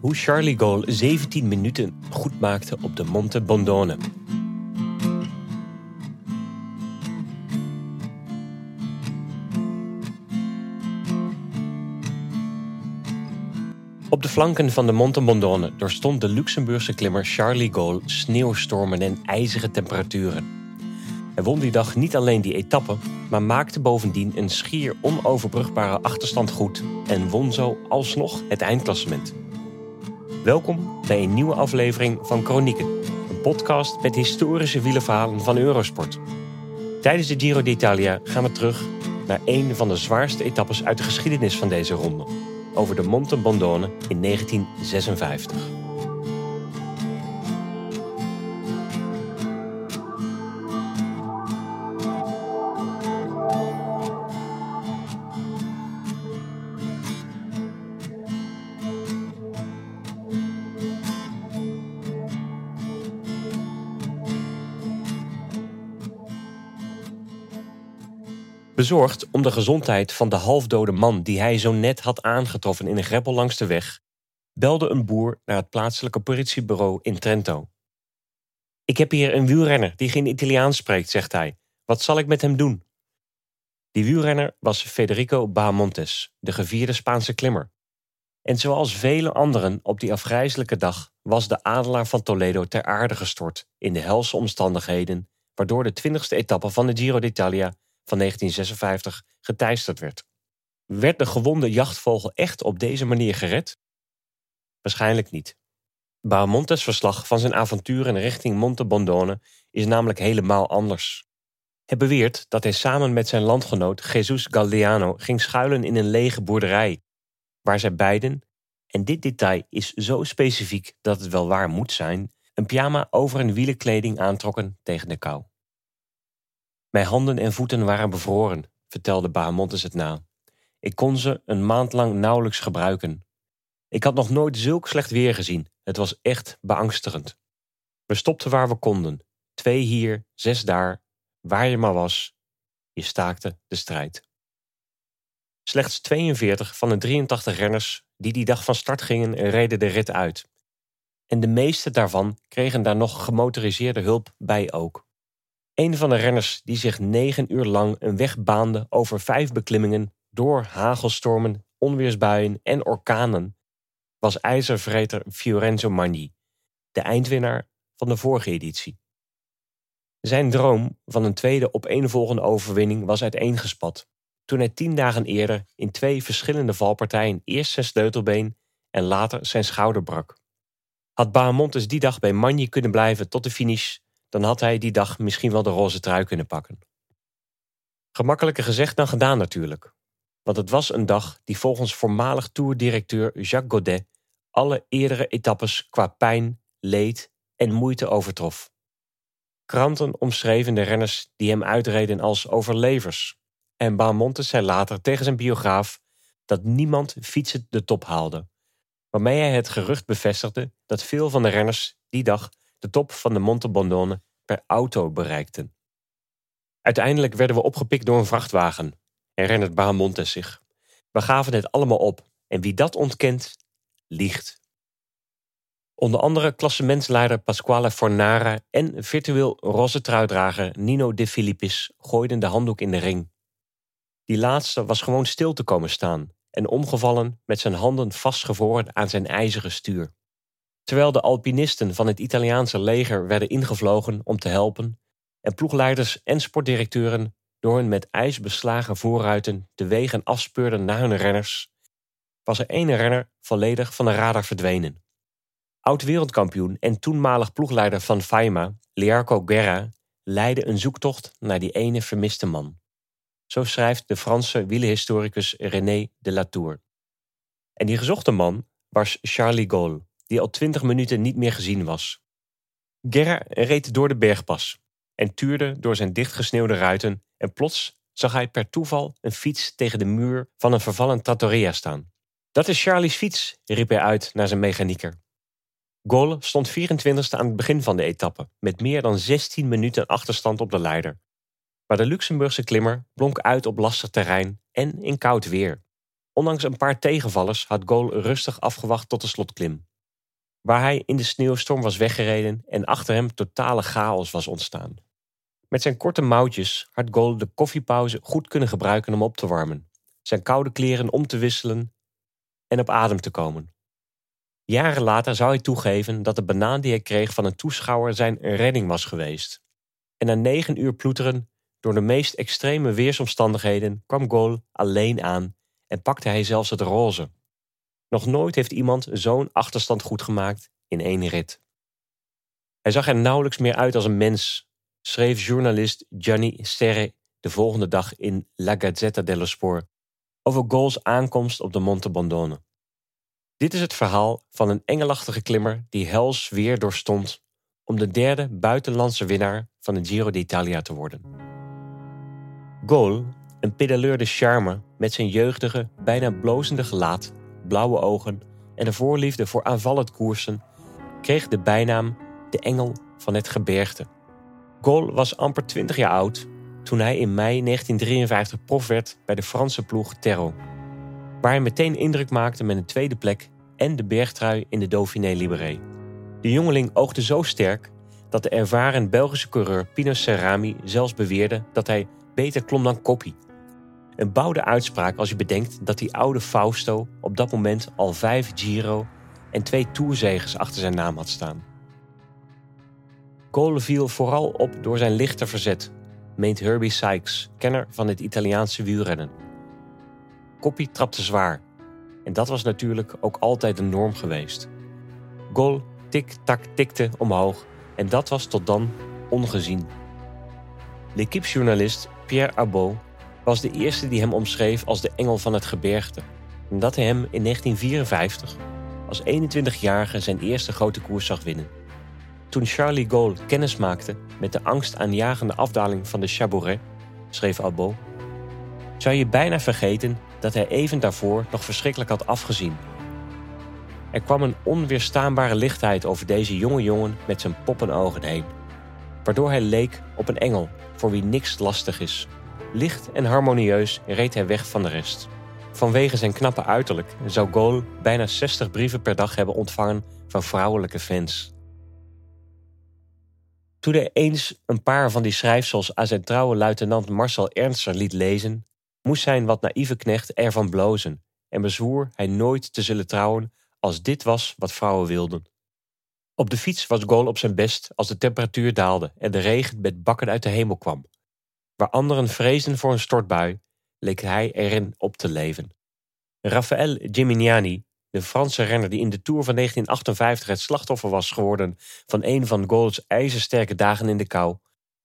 hoe Charlie Gaulle 17 minuten goed maakte op de Monte Bondone. Op de flanken van de Monte Bondone doorstond de Luxemburgse klimmer Charlie Gaulle sneeuwstormen en ijzige temperaturen. Hij won die dag niet alleen die etappe, maar maakte bovendien een schier onoverbrugbare achterstand goed en won zo alsnog het eindklassement. Welkom bij een nieuwe aflevering van Chronieken, een podcast met historische wielerverhalen van Eurosport. Tijdens de Giro d'Italia gaan we terug naar een van de zwaarste etappes uit de geschiedenis van deze ronde, over de Monte Bondone in 1956. Bezorgd om de gezondheid van de halfdode man die hij zo net had aangetroffen in een greppel langs de weg, belde een boer naar het plaatselijke politiebureau in Trento. Ik heb hier een wielrenner die geen Italiaans spreekt, zegt hij. Wat zal ik met hem doen? Die wielrenner was Federico Bahamontes, de gevierde Spaanse klimmer. En zoals vele anderen op die afgrijzelijke dag was de adelaar van Toledo ter aarde gestort in de helse omstandigheden, waardoor de twintigste etappe van de Giro d'Italia van 1956 geteisterd werd. Werd de gewonde jachtvogel echt op deze manier gered? Waarschijnlijk niet. Bahamontes verslag van zijn avonturen richting Monte Bondone is namelijk helemaal anders. Hij beweert dat hij samen met zijn landgenoot Jesus Galdeano ging schuilen in een lege boerderij, waar zij beiden, en dit detail is zo specifiek dat het wel waar moet zijn, een pyjama over hun wielenkleding aantrokken tegen de kou. Mijn handen en voeten waren bevroren, vertelde Bahamontes het na. Ik kon ze een maand lang nauwelijks gebruiken. Ik had nog nooit zulk slecht weer gezien. Het was echt beangstigend. We stopten waar we konden. Twee hier, zes daar. Waar je maar was. Je staakte de strijd. Slechts 42 van de 83 renners die die dag van start gingen, reden de rit uit. En de meeste daarvan kregen daar nog gemotoriseerde hulp bij ook. Een van de renners die zich negen uur lang een weg baande over vijf beklimmingen door hagelstormen, onweersbuien en orkanen, was ijzervreter Fiorenzo Magni, de eindwinnaar van de vorige editie. Zijn droom van een tweede opeenvolgende overwinning was uiteengespat toen hij tien dagen eerder in twee verschillende valpartijen eerst zijn sleutelbeen en later zijn schouder brak. Had Bahamontes die dag bij Magni kunnen blijven tot de finish, dan had hij die dag misschien wel de roze trui kunnen pakken. Gemakkelijker gezegd dan gedaan natuurlijk. Want het was een dag die volgens voormalig toerdirecteur Jacques Godet alle eerdere etappes qua pijn, leed en moeite overtrof. Kranten omschreven de renners die hem uitreden als overlevers. En Bahamontes zei later tegen zijn biograaf dat niemand fietsen de top haalde. Waarmee hij het gerucht bevestigde dat veel van de renners die dag de top van de Monte Bondone per auto bereikten. Uiteindelijk werden we opgepikt door een vrachtwagen, herinnert Bahamontes zich. We gaven het allemaal op en wie dat ontkent, liegt. Onder andere klassementsleider Pasquale Fornara en virtueel roze truidrager Nino De Filippis gooiden de handdoek in de ring. Die laatste was gewoon stil te komen staan en omgevallen met zijn handen vastgevroren aan zijn ijzeren stuur. Terwijl de alpinisten van het Italiaanse leger werden ingevlogen om te helpen en ploegleiders en sportdirecteuren door hun met ijs beslagen voorruiten de wegen afspeurden naar hun renners, was er één renner volledig van de radar verdwenen. Oud-wereldkampioen en toenmalig ploegleider van Faima, Liarco Guerra, leidde een zoektocht naar die ene vermiste man. Zo schrijft de Franse wielerhistoricus René de Latour. En die gezochte man was Charlie Gaulle die al twintig minuten niet meer gezien was. Guerra reed door de bergpas en tuurde door zijn dichtgesneeuwde ruiten en plots zag hij per toeval een fiets tegen de muur van een vervallen trattoria staan. Dat is Charlie's fiets, riep hij uit naar zijn mechanieker. Gaulle stond 24e aan het begin van de etappe, met meer dan 16 minuten achterstand op de leider. Maar de Luxemburgse klimmer blonk uit op lastig terrein en in koud weer. Ondanks een paar tegenvallers had Gaulle rustig afgewacht tot de slotklim. Waar hij in de sneeuwstorm was weggereden en achter hem totale chaos was ontstaan. Met zijn korte mouwtjes had Gol de koffiepauze goed kunnen gebruiken om op te warmen, zijn koude kleren om te wisselen en op adem te komen. Jaren later zou hij toegeven dat de banaan die hij kreeg van een toeschouwer zijn redding was geweest. En na negen uur ploeteren door de meest extreme weersomstandigheden kwam Gol alleen aan en pakte hij zelfs het roze. Nog nooit heeft iemand zo'n achterstand goed gemaakt in één rit. Hij zag er nauwelijks meer uit als een mens, schreef journalist Gianni Sterre de volgende dag in La Gazzetta dello Sport over Gols aankomst op de Monte Bondone. Dit is het verhaal van een engelachtige klimmer die hels weer doorstond om de derde buitenlandse winnaar van de Giro d'Italia te worden. Gol, een pedaleur de charme met zijn jeugdige, bijna blozende gelaat, blauwe ogen en een voorliefde voor aanvallend koersen, kreeg de bijnaam de Engel van het Gebergte. Gol was amper 20 jaar oud toen hij in mei 1953 prof werd bij de Franse ploeg Terro, waar hij meteen indruk maakte met een tweede plek en de bergtrui in de Dauphiné Libéré. De jongeling oogde zo sterk dat de ervaren Belgische coureur Pino Cerami zelfs beweerde dat hij beter klom dan Koppie. Een bouwde uitspraak als je bedenkt dat die oude Fausto op dat moment al vijf Giro en twee Tourzegers achter zijn naam had staan. Cole viel vooral op door zijn lichte verzet, meent Herbie Sykes, kenner van het Italiaanse wielrennen. Koppie trapte zwaar, en dat was natuurlijk ook altijd de norm geweest. Gol tik-tak tikte omhoog en dat was tot dan ongezien. L'équipe-journalist Pierre Abot was de eerste die hem omschreef als de engel van het gebergte. En dat hij hem in 1954 als 21-jarige zijn eerste grote koers zag winnen. Toen Charlie Gaulle kennis maakte met de angstaanjagende afdaling van de Chabouret, schreef Abot, zou je bijna vergeten dat hij even daarvoor nog verschrikkelijk had afgezien. Er kwam een onweerstaanbare lichtheid over deze jonge jongen met zijn poppenogen heen, waardoor hij leek op een engel voor wie niks lastig is. Licht en harmonieus reed hij weg van de rest. Vanwege zijn knappe uiterlijk zou Gaulle bijna 60 brieven per dag hebben ontvangen van vrouwelijke fans. Toen hij eens een paar van die schrijfsels aan zijn trouwe luitenant Marcel Ernster liet lezen, moest zijn wat naïeve knecht ervan blozen en bezwoer hij nooit te zullen trouwen als dit was wat vrouwen wilden. Op de fiets was Gaulle op zijn best als de temperatuur daalde en de regen met bakken uit de hemel kwam. Waar anderen vreesden voor een stortbui, leek hij erin op te leven. Raphaël Gimignani, de Franse renner die in de Tour van 1958 het slachtoffer was geworden van een van Gaulle's ijzersterke dagen in de kou,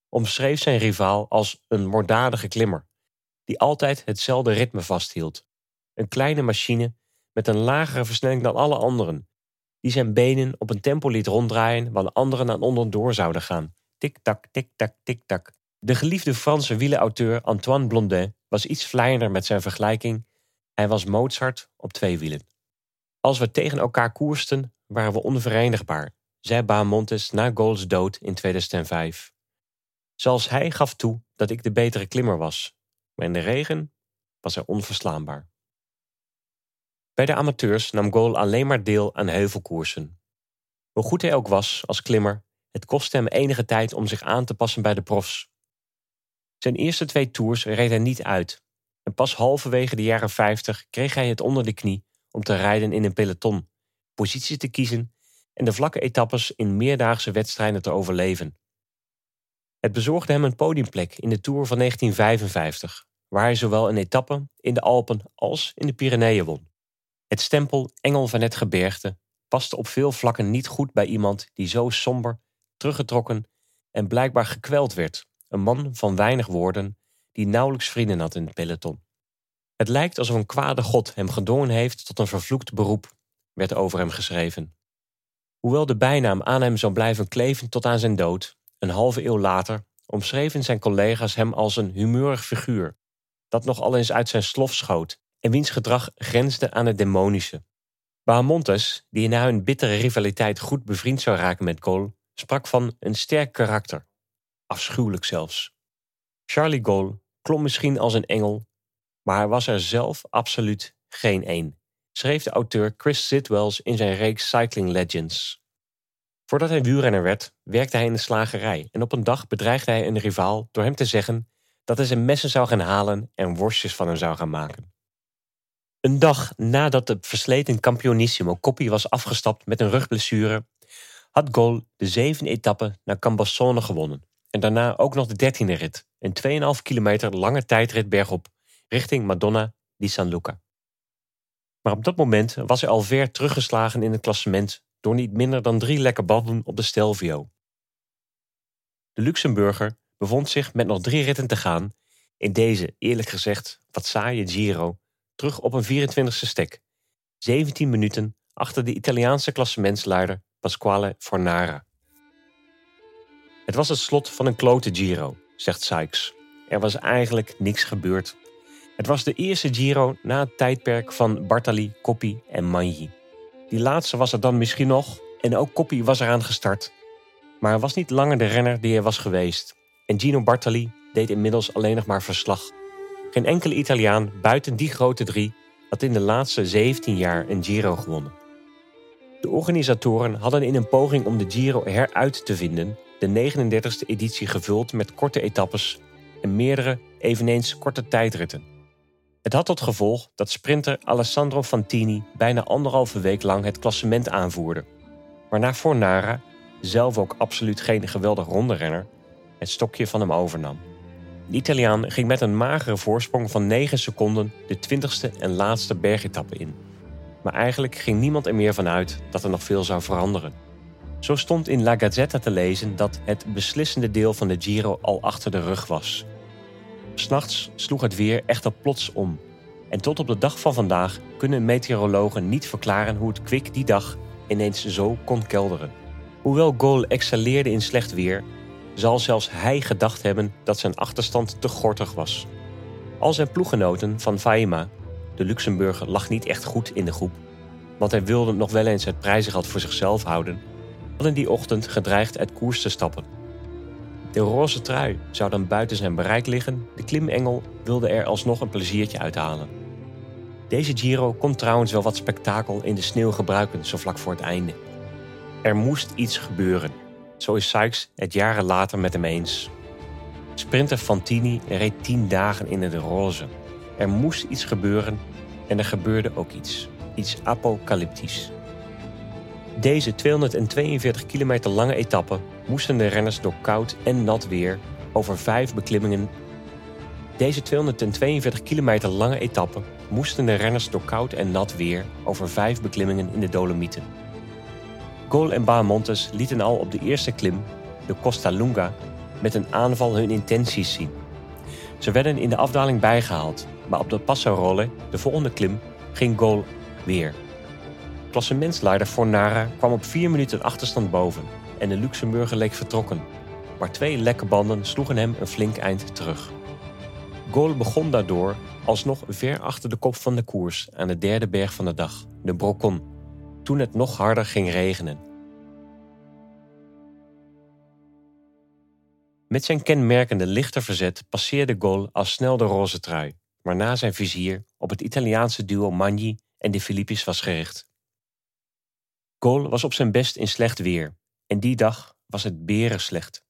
omschreef zijn rivaal als een moorddadige klimmer, die altijd hetzelfde ritme vasthield. Een kleine machine met een lagere versnelling dan alle anderen, die zijn benen op een tempo liet ronddraaien waar anderen aan onderdoor zouden gaan. Tik-tak, tik-tak, tik-tak. De geliefde Franse wielenauteur Antoine Blondin was iets vlijender met zijn vergelijking. Hij was Mozart op twee wielen. Als we tegen elkaar koersten, waren we onverenigbaar, zei Bahamontes na Gauls dood in 2005. Zelfs hij gaf toe dat ik de betere klimmer was, maar in de regen was hij onverslaanbaar. Bij de amateurs nam Gaul alleen maar deel aan heuvelkoersen. Hoe goed hij ook was als klimmer, het kostte hem enige tijd om zich aan te passen bij de profs. Zijn eerste twee tours reed hij niet uit. En pas halverwege de jaren 50 kreeg hij het onder de knie om te rijden in een peloton, positie te kiezen en de vlakke etappes in meerdaagse wedstrijden te overleven. Het bezorgde hem een podiumplek in de Tour van 1955, waar hij zowel een etappe in de Alpen als in de Pyreneeën won. Het stempel Engel van het Gebergte paste op veel vlakken niet goed bij iemand die zo somber, teruggetrokken en blijkbaar gekweld werd een man van weinig woorden die nauwelijks vrienden had in het peloton. Het lijkt alsof een kwade god hem gedwongen heeft tot een vervloekt beroep, werd over hem geschreven. Hoewel de bijnaam aan hem zou blijven kleven tot aan zijn dood, een halve eeuw later omschreven zijn collega's hem als een humeurig figuur, dat nogal eens uit zijn slof schoot en wiens gedrag grensde aan het demonische. Bahamontes, die na hun bittere rivaliteit goed bevriend zou raken met Cole, sprak van een sterk karakter, afschuwelijk zelfs. Charlie Gaulle klom misschien als een engel, maar hij was er zelf absoluut geen een. schreef de auteur Chris Sidwells in zijn reeks Cycling Legends. Voordat hij wielrenner werd, werkte hij in de slagerij en op een dag bedreigde hij een rivaal door hem te zeggen dat hij zijn messen zou gaan halen en worstjes van hem zou gaan maken. Een dag nadat de versleten Campionissimo Coppi was afgestapt met een rugblessure, had Gol de zevende etappe naar Cambassone gewonnen en daarna ook nog de dertiende rit, een 2,5 kilometer lange tijdrit bergop richting Madonna di San Luca. Maar op dat moment was hij al ver teruggeslagen in het klassement door niet minder dan drie lekke banden op de Stelvio. De Luxemburger bevond zich met nog drie ritten te gaan in deze, eerlijk gezegd, wat saaie Giro terug op een 24e stek, 17 minuten achter de Italiaanse klassementsleider Pasquale Fornara. Het was het slot van een klote Giro, zegt Sykes. Er was eigenlijk niks gebeurd. Het was de eerste Giro na het tijdperk van Bartali, Coppi en Magni. Die laatste was er dan misschien nog en ook Coppi was eraan gestart. Maar hij was niet langer de renner die hij was geweest. En Gino Bartali deed inmiddels alleen nog maar verslag. Geen enkele Italiaan buiten die grote drie had in de laatste 17 jaar een Giro gewonnen. De organisatoren hadden in een poging om de Giro heruit te vinden de 39e editie gevuld met korte etappes en meerdere eveneens korte tijdritten. Het had tot gevolg dat sprinter Alessandro Fantini bijna anderhalve week lang het klassement aanvoerde, waarna Fornara, zelf ook absoluut geen geweldig ronde het stokje van hem overnam. De Italiaan ging met een magere voorsprong van 9 seconden de 20ste en laatste bergetappe in. Maar eigenlijk ging niemand er meer van uit dat er nog veel zou veranderen. Zo stond in La Gazzetta te lezen dat het beslissende deel van de Giro al achter de rug was. S'nachts sloeg het weer echter plots om. En tot op de dag van vandaag kunnen meteorologen niet verklaren hoe het kwik die dag ineens zo kon kelderen. Hoewel Gol excelleerde in slecht weer, zal zelfs hij gedacht hebben dat zijn achterstand te gortig was. Al zijn ploeggenoten van Faima, de Luxemburger, lag niet echt goed in de groep, want hij wilde nog wel eens het prijzengeld voor zichzelf houden, hadden die ochtend gedreigd uit koers te stappen. De roze trui zou dan buiten zijn bereik liggen, de klimengel wilde er alsnog een pleziertje uithalen. Deze Giro kon trouwens wel wat spektakel in de sneeuw gebruiken zo vlak voor het einde. Er moest iets gebeuren. Zo is Sykes het jaren later met hem eens. Sprinter Fantini reed tien dagen in de roze. Er moest iets gebeuren en er gebeurde ook iets. Iets apocalyptisch. Deze 242 kilometer lange etappe moesten de renners door koud en nat weer over vijf beklimmingen. Deze 242 kilometer lange etappe moesten de renners door koud en nat weer over vijf beklimmingen in de Dolomieten. Gol en Bahamontes lieten al op de eerste klim, de Costa Lunga, met een aanval hun intenties zien. Ze werden in de afdaling bijgehaald, maar op de Passarolle, de volgende klim, ging Gol weer. Klassementsleider Fornara kwam op vier minuten achterstand boven en de Luxemburger leek vertrokken. Maar twee lekke banden sloegen hem een flink eind terug. Gol begon daardoor alsnog ver achter de kop van de koers aan de derde berg van de dag, de Brocon, toen het nog harder ging regenen. Met zijn kenmerkende lichte verzet passeerde Gol al snel de roze trui, waarna zijn vizier op het Italiaanse duo Magni en de Filippis was gericht. Gol was op zijn best in slecht weer en die dag was het beren slecht.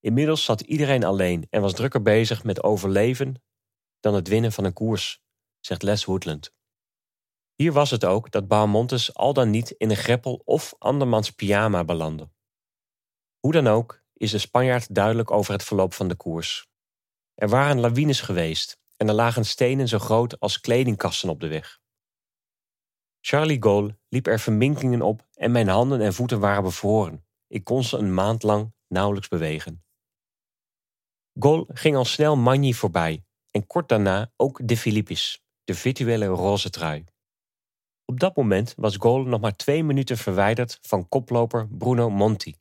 Inmiddels zat iedereen alleen en was drukker bezig met overleven dan het winnen van een koers, zegt Les Woodland. Hier was het ook dat Baumontes al dan niet in een greppel of andermans pyjama belandde. Hoe dan ook is de Spanjaard duidelijk over het verloop van de koers. Er waren lawines geweest en er lagen stenen zo groot als kledingkasten op de weg. Charlie Gaulle liep er verminkingen op en mijn handen en voeten waren bevroren. Ik kon ze een maand lang nauwelijks bewegen. Gaulle ging al snel Magni voorbij en kort daarna ook de Philippis, de virtuele roze trui. Op dat moment was Gaulle nog maar twee minuten verwijderd van koploper Bruno Monti.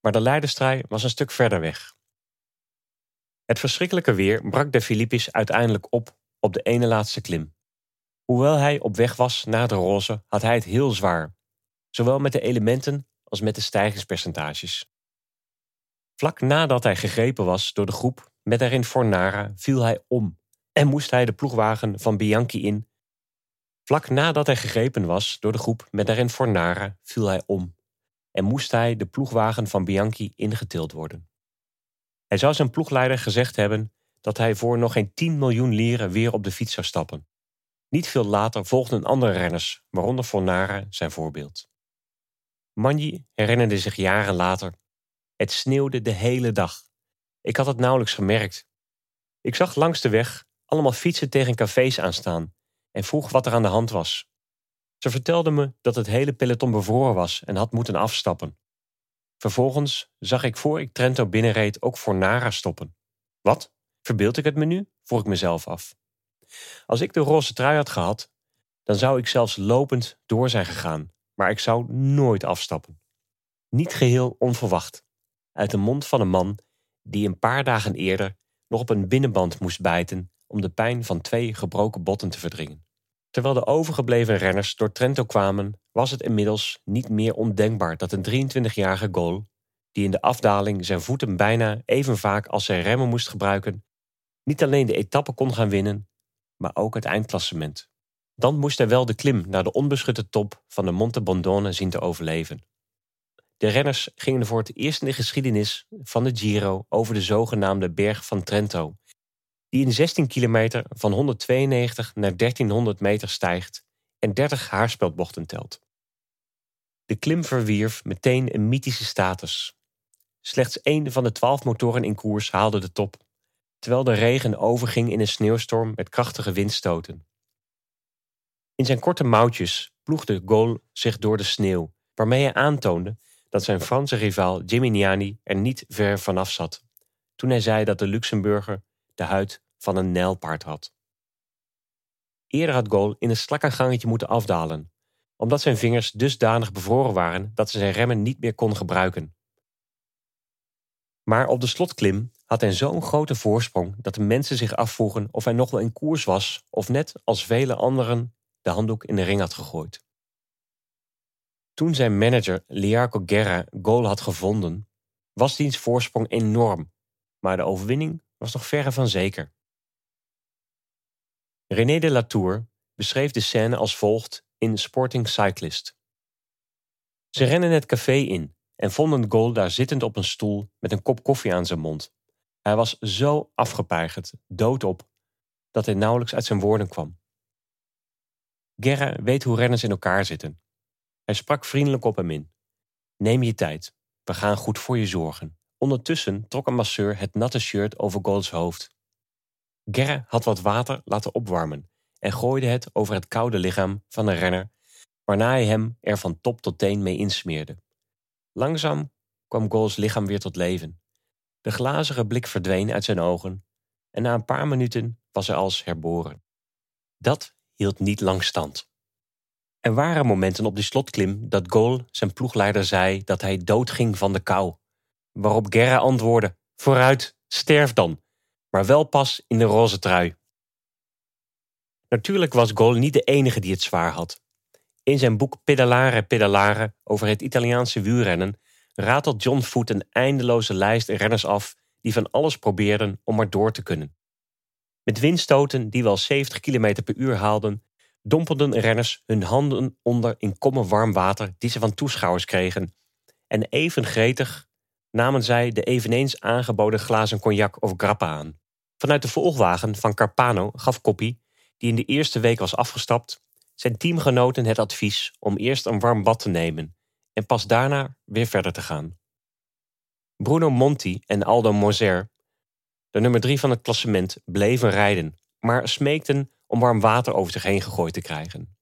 Maar de leiderstrui was een stuk verder weg. Het verschrikkelijke weer brak de Philippis uiteindelijk op op de ene laatste klim. Hoewel hij op weg was naar de roze, had hij het heel zwaar, zowel met de elementen als met de stijgingspercentages. Vlak nadat hij gegrepen was door de groep met daarin Fornara, viel hij om en moest hij de ploegwagen van Bianchi in. Vlak nadat hij gegrepen was door de groep met daarin Fornara viel hij om en moest hij de ploegwagen van Bianchi ingetild worden. Hij zou zijn ploegleider gezegd hebben dat hij voor nog geen 10 miljoen lieren weer op de fiets zou stappen. Niet veel later volgden andere renners, waaronder Fornara zijn voorbeeld. Magni herinnerde zich jaren later. Het sneeuwde de hele dag. Ik had het nauwelijks gemerkt. Ik zag langs de weg allemaal fietsen tegen cafés aanstaan en vroeg wat er aan de hand was. Ze vertelden me dat het hele peloton bevroren was en had moeten afstappen. Vervolgens zag ik voor ik Trento binnenreed ook voor Nara stoppen. Wat? Verbeeld ik het me nu? vroeg ik mezelf af. Als ik de roze trui had gehad, dan zou ik zelfs lopend door zijn gegaan, maar ik zou nooit afstappen. Niet geheel onverwacht, uit de mond van een man die een paar dagen eerder nog op een binnenband moest bijten om de pijn van twee gebroken botten te verdringen. Terwijl de overgebleven renners door Trento kwamen, was het inmiddels niet meer ondenkbaar dat een 23-jarige goal, die in de afdaling zijn voeten bijna even vaak als zijn remmen moest gebruiken, niet alleen de etappe kon gaan winnen, maar ook het eindklassement. Dan moest hij wel de klim naar de onbeschutte top van de Monte Bondone zien te overleven. De renners gingen voor het eerst in de geschiedenis van de Giro over de zogenaamde Berg van Trento, die in 16 kilometer van 192 naar 1300 meter stijgt en 30 haarspeldbochten telt. De klim verwierf meteen een mythische status. Slechts één van de twaalf motoren in koers haalde de top, terwijl de regen overging in een sneeuwstorm met krachtige windstoten. In zijn korte mouwtjes ploegde Gol zich door de sneeuw, waarmee hij aantoonde dat zijn Franse rivaal Gimignani er niet ver vanaf zat, toen hij zei dat de Luxemburger de huid van een nijlpaard had. Eerder had Gol in een slakkengangetje moeten afdalen, omdat zijn vingers dusdanig bevroren waren dat ze zijn remmen niet meer kon gebruiken. Maar op de slotklim had hij zo'n grote voorsprong dat de mensen zich afvroegen of hij nog wel in koers was of net als vele anderen de handdoek in de ring had gegooid. Toen zijn manager Liarco Guerra Gol had gevonden, was diens voorsprong enorm, maar de overwinning was nog verre van zeker. René de Latour beschreef de scène als volgt in Sporting Cyclist. Ze rennen het café in en vonden Gol daar zittend op een stoel met een kop koffie aan zijn mond. Hij was zo afgepeigerd, doodop, dat hij nauwelijks uit zijn woorden kwam. Guerra weet hoe renners in elkaar zitten. Hij sprak vriendelijk op hem in. Neem je tijd, we gaan goed voor je zorgen. Ondertussen trok een masseur het natte shirt over Gols hoofd. Gerre had wat water laten opwarmen en gooide het over het koude lichaam van de renner, waarna hij hem er van top tot teen mee insmeerde. Langzaam kwam Gols lichaam weer tot leven. De glazige blik verdween uit zijn ogen en na een paar minuten was hij als herboren. Dat hield niet lang stand. Er waren momenten op die slotklim dat Gol zijn ploegleider zei dat hij doodging van de kou. Waarop Gerra antwoordde: Vooruit, sterf dan, maar wel pas in de roze trui. Natuurlijk was Gol niet de enige die het zwaar had. In zijn boek Pedalare Pedalare over het Italiaanse wielrennen ratelt John Foot een eindeloze lijst renners af die van alles probeerden om maar door te kunnen. Met windstoten die wel 70 km per uur haalden, dompelden renners hun handen onder in kommen warm water die ze van toeschouwers kregen. En even gretig namen zij de eveneens aangeboden glazen cognac of grappa aan. Vanuit de volgwagen van Carpano gaf Koppie, die in de eerste week was afgestapt, zijn teamgenoten het advies om eerst een warm bad te nemen en pas daarna weer verder te gaan. Bruno Monti en Aldo Moser, de nummer drie van het klassement, bleven rijden, maar smeekten om warm water over zich heen gegooid te krijgen.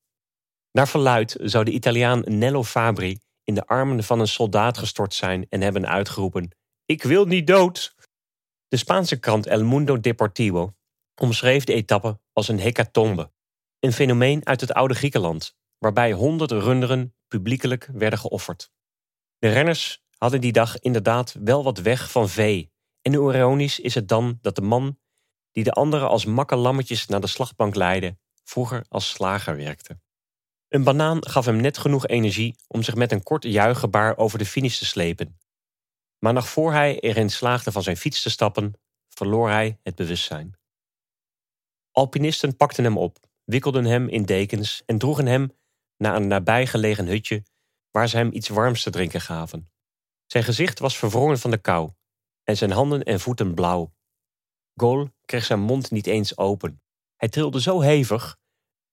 Naar verluid zou de Italiaan Nello Fabri in de armen van een soldaat gestort zijn en hebben uitgeroepen: Ik wil niet dood! De Spaanse krant El Mundo Deportivo omschreef de etappe als een hecatombe, een fenomeen uit het oude Griekenland, waarbij honderd runderen publiekelijk werden geofferd. De renners hadden die dag inderdaad wel wat weg van vee, en ironisch is het dan dat de man die de anderen als makke lammetjes naar de slagbank leidde, vroeger als slager werkte. Een banaan gaf hem net genoeg energie om zich met een kort juichgebaar over de finish te slepen. Maar nog voor hij erin slaagde van zijn fiets te stappen, verloor hij het bewustzijn. Alpinisten pakten hem op, wikkelden hem in dekens en droegen hem naar een nabijgelegen hutje waar ze hem iets warms te drinken gaven. Zijn gezicht was verwrongen van de kou en zijn handen en voeten blauw. Gol kreeg zijn mond niet eens open. Hij trilde zo hevig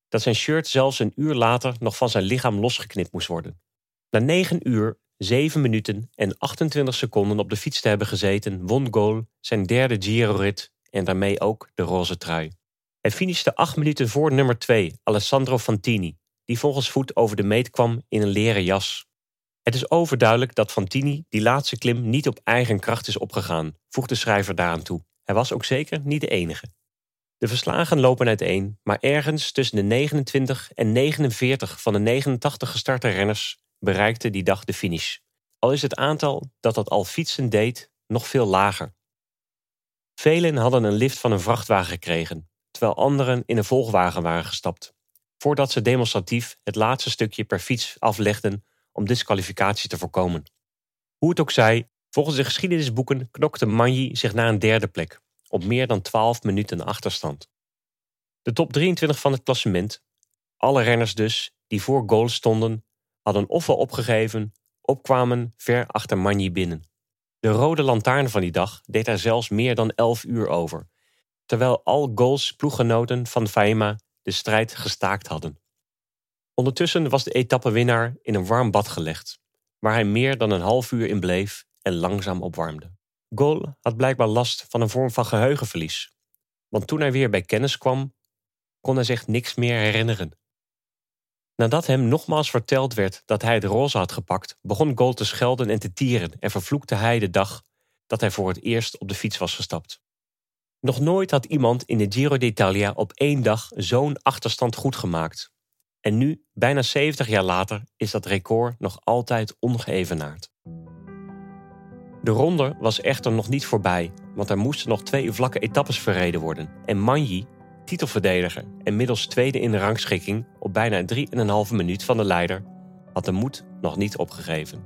dat zijn shirt zelfs een uur later nog van zijn lichaam losgeknipt moest worden. Na negen uur, zeven minuten en 28 seconden op de fiets te hebben gezeten, won Gol zijn derde Giro-rit en daarmee ook de roze trui. Hij finishte acht minuten voor nummer 2, Alessandro Fantini, die volgens voet over de meet kwam in een leren jas. Het is overduidelijk dat Fantini die laatste klim niet op eigen kracht is opgegaan, voegt de schrijver daaraan toe. Hij was ook zeker niet de enige. De verslagen lopen uiteen, maar ergens tussen de 29 en 49 van de 89 gestarte renners bereikte die dag de finish. Al is het aantal dat dat al fietsen deed nog veel lager. Velen hadden een lift van een vrachtwagen gekregen, terwijl anderen in een volgwagen waren gestapt, voordat ze demonstratief het laatste stukje per fiets aflegden om disqualificatie te voorkomen. Hoe het ook zij, volgens de geschiedenisboeken knokte Manji zich naar een derde plek, op meer dan 12 minuten achterstand. De top 23 van het klassement, alle renners dus die voor goal stonden, hadden ofwel opgegeven, opkwamen ver achter Manji binnen. De rode lantaarn van die dag deed er zelfs meer dan 11 uur over, terwijl al goals ploeggenoten van Faema de strijd gestaakt hadden. Ondertussen was de etappewinnaar in een warm bad gelegd, waar hij meer dan een half uur in bleef en langzaam opwarmde. Gol had blijkbaar last van een vorm van geheugenverlies, want toen hij weer bij kennis kwam, kon hij zich niks meer herinneren. Nadat hem nogmaals verteld werd dat hij het roze had gepakt, begon Gol te schelden en te tieren en vervloekte hij de dag dat hij voor het eerst op de fiets was gestapt. Nog nooit had iemand in de Giro d'Italia op één dag zo'n achterstand goed gemaakt. En nu, bijna 70 jaar later, is dat record nog altijd ongeëvenaard. De ronde was echter nog niet voorbij, want er moesten nog twee vlakke etappes verreden worden. En Manji, titelverdediger en middels tweede in de rangschikking op bijna 3,5 minuut van de leider, had de moed nog niet opgegeven.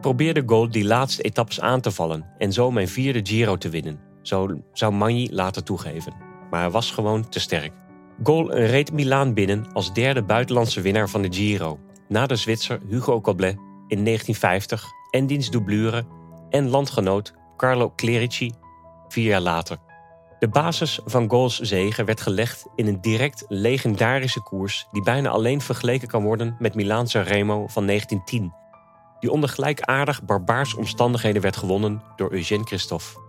Probeerde Gold die laatste etappes aan te vallen en zo mijn vierde Giro te winnen, zo zou Magni later toegeven. Maar hij was gewoon te sterk. Gol reed Milaan binnen als derde buitenlandse winnaar van de Giro, na de Zwitser Hugo Coblet in 1950 en diens doublure en landgenoot Carlo Clerici vier jaar later. De basis van Gols zegen werd gelegd in een direct legendarische koers die bijna alleen vergeleken kan worden met Milaanse Remo van 1910, die onder gelijkaardig barbaars omstandigheden werd gewonnen door Eugène Christophe.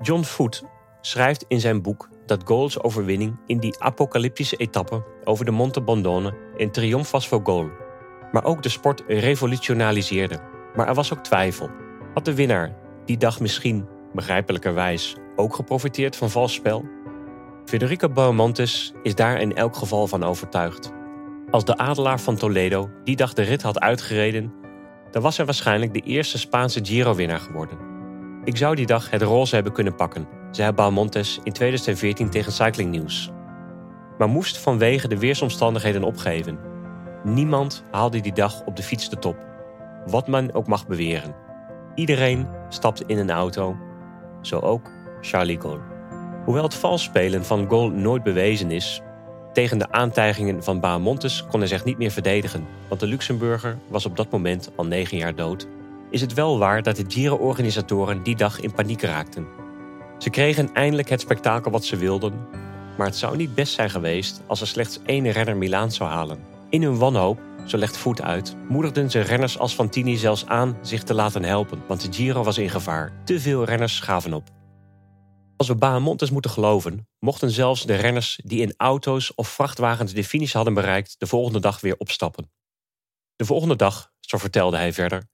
John Foote schrijft in zijn boek dat Goals overwinning in die apocalyptische etappe over de Monte Bondone een triomf was voor Gol, maar ook de sport revolutionaliseerde. Maar er was ook twijfel. Had de winnaar die dag misschien, begrijpelijkerwijs, ook geprofiteerd van vals spel? Federico is daar in elk geval van overtuigd. Als de adelaar van Toledo die dag de rit had uitgereden, dan was hij waarschijnlijk de eerste Spaanse Giro-winnaar geworden. Ik zou die dag het roze hebben kunnen pakken, zei Beaumontes in 2014 tegen Cycling News. Maar moest vanwege de weersomstandigheden opgeven. Niemand haalde die dag op de fiets de top, wat men ook mag beweren. Iedereen stapte in een auto, zo ook Charlie Gaulle. Hoewel het valsspelen van Gaulle nooit bewezen is, tegen de aantijgingen van Beaumontes kon hij zich niet meer verdedigen, want de Luxemburger was op dat moment al negen jaar dood. Is het wel waar dat de Giro-organisatoren die dag in paniek raakten. Ze kregen eindelijk het spektakel wat ze wilden, maar het zou niet best zijn geweest als er slechts één renner Milaan zou halen. In hun wanhoop, zo legt Voet uit, moedigden ze renners als Fantini zelfs aan zich te laten helpen, want de Giro was in gevaar. Te veel renners gaven op. Als we Bahamontes moeten geloven, mochten zelfs de renners die in auto's of vrachtwagens de finish hadden bereikt, de volgende dag weer opstappen. De volgende dag, zo vertelde hij verder,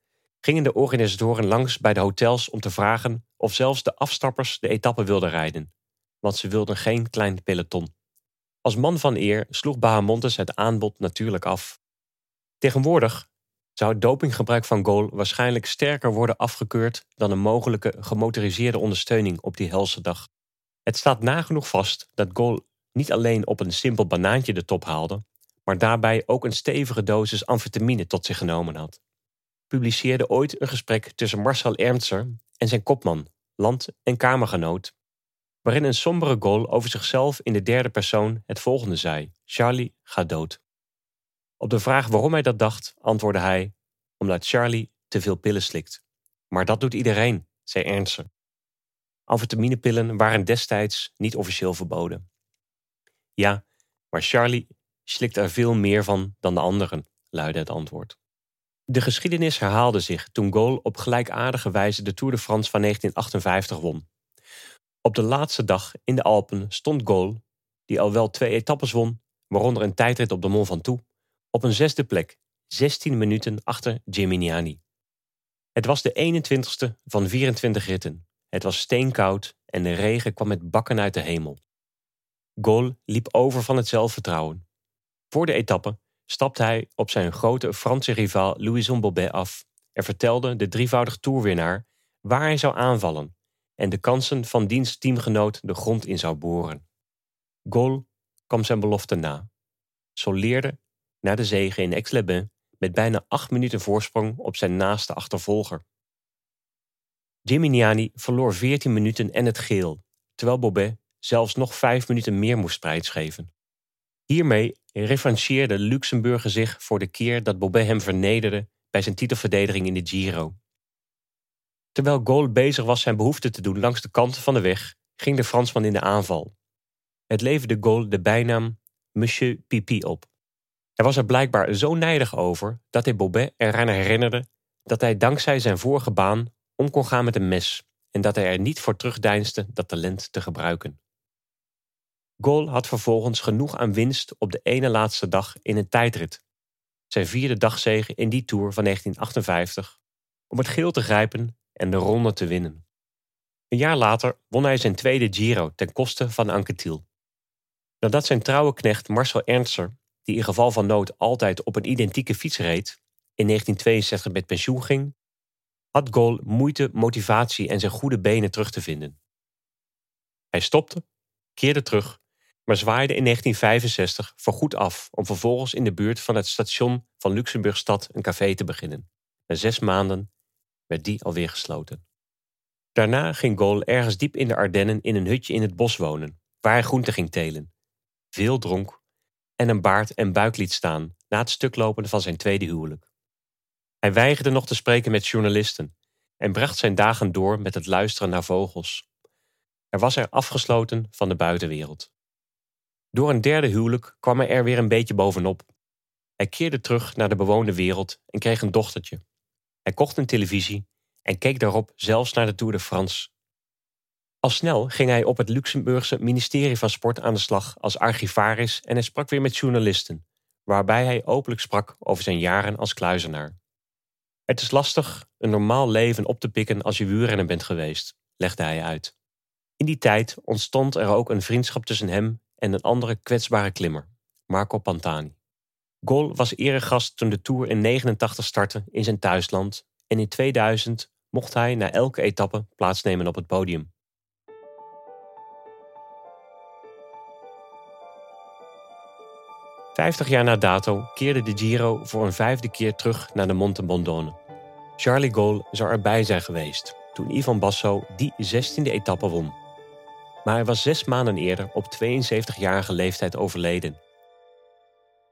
gingen de organisatoren langs bij de hotels om te vragen of zelfs de afstappers de etappe wilden rijden, want ze wilden geen klein peloton. Als man van eer sloeg Bahamontes het aanbod natuurlijk af. Tegenwoordig zou het dopinggebruik van Gol waarschijnlijk sterker worden afgekeurd dan een mogelijke gemotoriseerde ondersteuning op die helse dag. Het staat nagenoeg vast dat Gol niet alleen op een simpel banaantje de top haalde, maar daarbij ook een stevige dosis amfetamine tot zich genomen had. Publiceerde ooit een gesprek tussen Marcel Ernstser en zijn kopman, land- en kamergenoot waarin een sombere goal over zichzelf in de derde persoon het volgende zei: Charlie gaat dood. Op de vraag waarom hij dat dacht, antwoordde hij: omdat Charlie te veel pillen slikt. Maar dat doet iedereen, zei Ernst. Amfetaminepillen waren destijds niet officieel verboden. Ja, maar Charlie slikt er veel meer van dan de anderen, luidde het antwoord. De geschiedenis herhaalde zich toen Gaulle op gelijkaardige wijze de Tour de France van 1958 won. Op de laatste dag in de Alpen stond Gaulle, die al wel twee etappes won, waaronder een tijdrit op de Mont Ventoux, op een zesde plek, 16 minuten achter Gimignani. Het was de 21ste van 24 ritten. Het was steenkoud en de regen kwam met bakken uit de hemel. Gaulle liep over van het zelfvertrouwen. Voor de etappe stapte hij op zijn grote Franse rivaal Louison Bobet af en vertelde de drievoudig toerwinnaar waar hij zou aanvallen en de kansen van diens teamgenoot de grond in zou boren. Gaulle kwam zijn belofte na, soleerde na de zege in Aix-les-Bains met bijna acht minuten voorsprong op zijn naaste achtervolger. Gimignani verloor 14 minuten en het geel, terwijl Bobet zelfs nog vijf minuten meer moest prijsgeven. Hiermee revancheerde Luxemburger zich voor de keer dat Bobet hem vernederde bij zijn titelverdediging in de Giro. Terwijl Gaulle bezig was zijn behoefte te doen langs de kanten van de weg, ging de Fransman in de aanval. Het leverde Gaulle de bijnaam Monsieur Pipi op. Hij was er blijkbaar zo nijdig over dat hij Bobet eraan herinnerde dat hij dankzij zijn vorige baan om kon gaan met een mes en dat hij er niet voor terugdeinsde dat talent te gebruiken. Gaulle had vervolgens genoeg aan winst op de ene laatste dag in een tijdrit. Zijn vierde dagzege in die Tour van 1958 om het geel te grijpen en de ronde te winnen. Een jaar later won hij zijn tweede Giro ten koste van Anquetil. Nadat zijn trouwe knecht Marcel Ernster, die in geval van nood altijd op een identieke fiets reed, in 1962 met pensioen ging, had Gaulle moeite, motivatie en zijn goede benen terug te vinden. Hij stopte, keerde terug, maar zwaaide in 1965 voorgoed af om vervolgens in de buurt van het station van Luxemburgstad een café te beginnen. Na zes maanden werd die alweer gesloten. Daarna ging Gaulle ergens diep in de Ardennen in een hutje in het bos wonen, waar hij groente ging telen, veel dronk en een baard en buik liet staan na het stuklopen van zijn tweede huwelijk. Hij weigerde nog te spreken met journalisten en bracht zijn dagen door met het luisteren naar vogels. Er was er afgesloten van de buitenwereld. Door een derde huwelijk kwam hij er weer een beetje bovenop. Hij keerde terug naar de bewoonde wereld en kreeg een dochtertje. Hij kocht een televisie en keek daarop zelfs naar de Tour de France. Al snel ging hij op het Luxemburgse ministerie van Sport aan de slag als archivaris en hij sprak weer met journalisten, waarbij hij openlijk sprak over zijn jaren als kluizenaar. Het is lastig een normaal leven op te pikken als je wielrenner bent geweest, legde hij uit. In die tijd ontstond er ook een vriendschap tussen hem en een andere kwetsbare klimmer, Marco Pantani. Gol was eregast toen de Tour in 89 startte in zijn thuisland en in 2000 mocht hij na elke etappe plaatsnemen op het podium. Vijftig jaar na dato keerde de Giro voor een vijfde keer terug naar de Monte Bondone. Charlie Gaulle zou erbij zijn geweest toen Ivan Basso die 16e etappe won. Maar hij was zes maanden eerder op 72-jarige leeftijd overleden.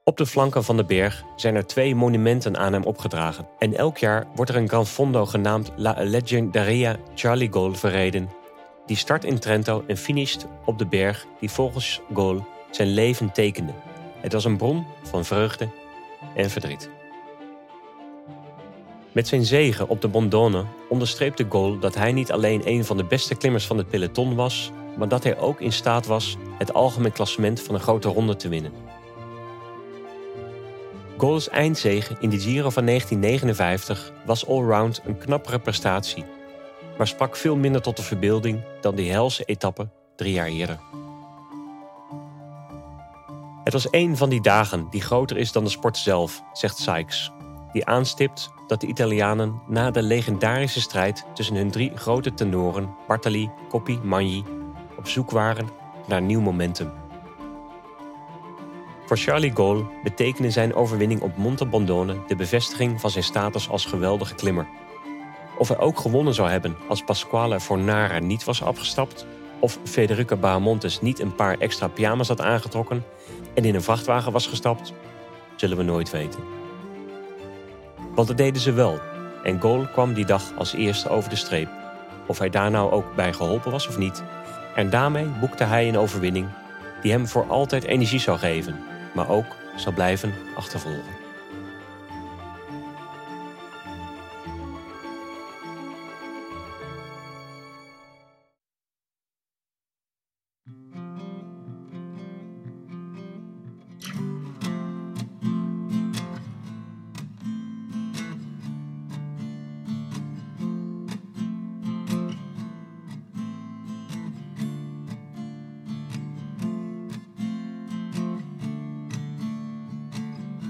Op de flanken van de berg zijn er twee monumenten aan hem opgedragen. En elk jaar wordt er een Gran Fondo genaamd La Legendaria Charlie Gaulle verreden. Die start in Trento en finisht op de berg die volgens Gaulle zijn leven tekende. Het was een bron van vreugde en verdriet. Met zijn zegen op de Bondone onderstreepte Gaulle dat hij niet alleen een van de beste klimmers van het peloton was, maar dat hij ook in staat was het algemeen klassement van een grote ronde te winnen. Gaulle's eindzege in de Giro van 1959 was allround een knappere prestatie, maar sprak veel minder tot de verbeelding dan die helse etappe drie jaar eerder. Het was een van die dagen die groter is dan de sport zelf, zegt Sykes, die aanstipt dat de Italianen na de legendarische strijd tussen hun drie grote tenoren, Bartali, Coppi, Magni, op zoek waren naar nieuw momentum. Voor Charlie Gaulle betekende zijn overwinning op Monte Bondone de bevestiging van zijn status als geweldige klimmer. Of hij ook gewonnen zou hebben als Pasquale Fornara niet was afgestapt, Of Federica Bahamontes niet een paar extra pyjama's had aangetrokken en in een vrachtwagen was gestapt, zullen we nooit weten. Want dat deden ze wel. En Goal kwam die dag als eerste over de streep. Of hij daar nou ook bij geholpen was of niet. En daarmee boekte hij een overwinning die hem voor altijd energie zou geven, maar ook zal blijven achtervolgen.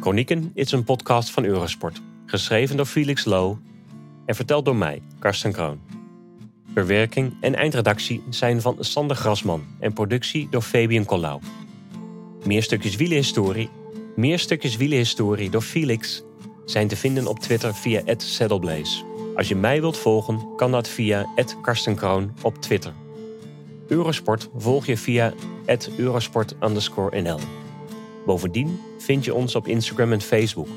Chronieken is een podcast van Eurosport, geschreven door Felix Low en verteld door mij, Karsten Kroon. Verwerking en eindredactie zijn van Sander Grasman en productie door Fabian Collau. Meer stukjes wielenhistorie, meer stukjes wielenhistorie door Felix zijn te vinden op Twitter via @saddleblaze. Als je mij wilt volgen, kan dat via @karstenkroon op Twitter. Eurosport volg je via @eurosport_nl. Bovendien vind je ons op Instagram en Facebook.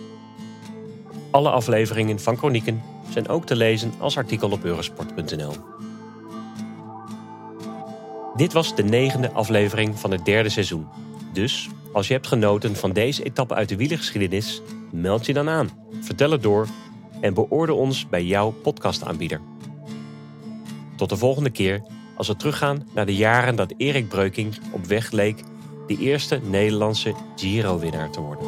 Alle afleveringen van Chronieken zijn ook te lezen als artikel op eurosport.nl. Dit was de negende aflevering van het derde seizoen. Dus als je hebt genoten van deze etappe uit de wielergeschiedenis, meld je dan aan, vertel het door en beoordeel ons bij jouw podcastaanbieder. Tot de volgende keer als we teruggaan naar de jaren dat Erik Breukink op weg leek de eerste Nederlandse Giro-winnaar te worden.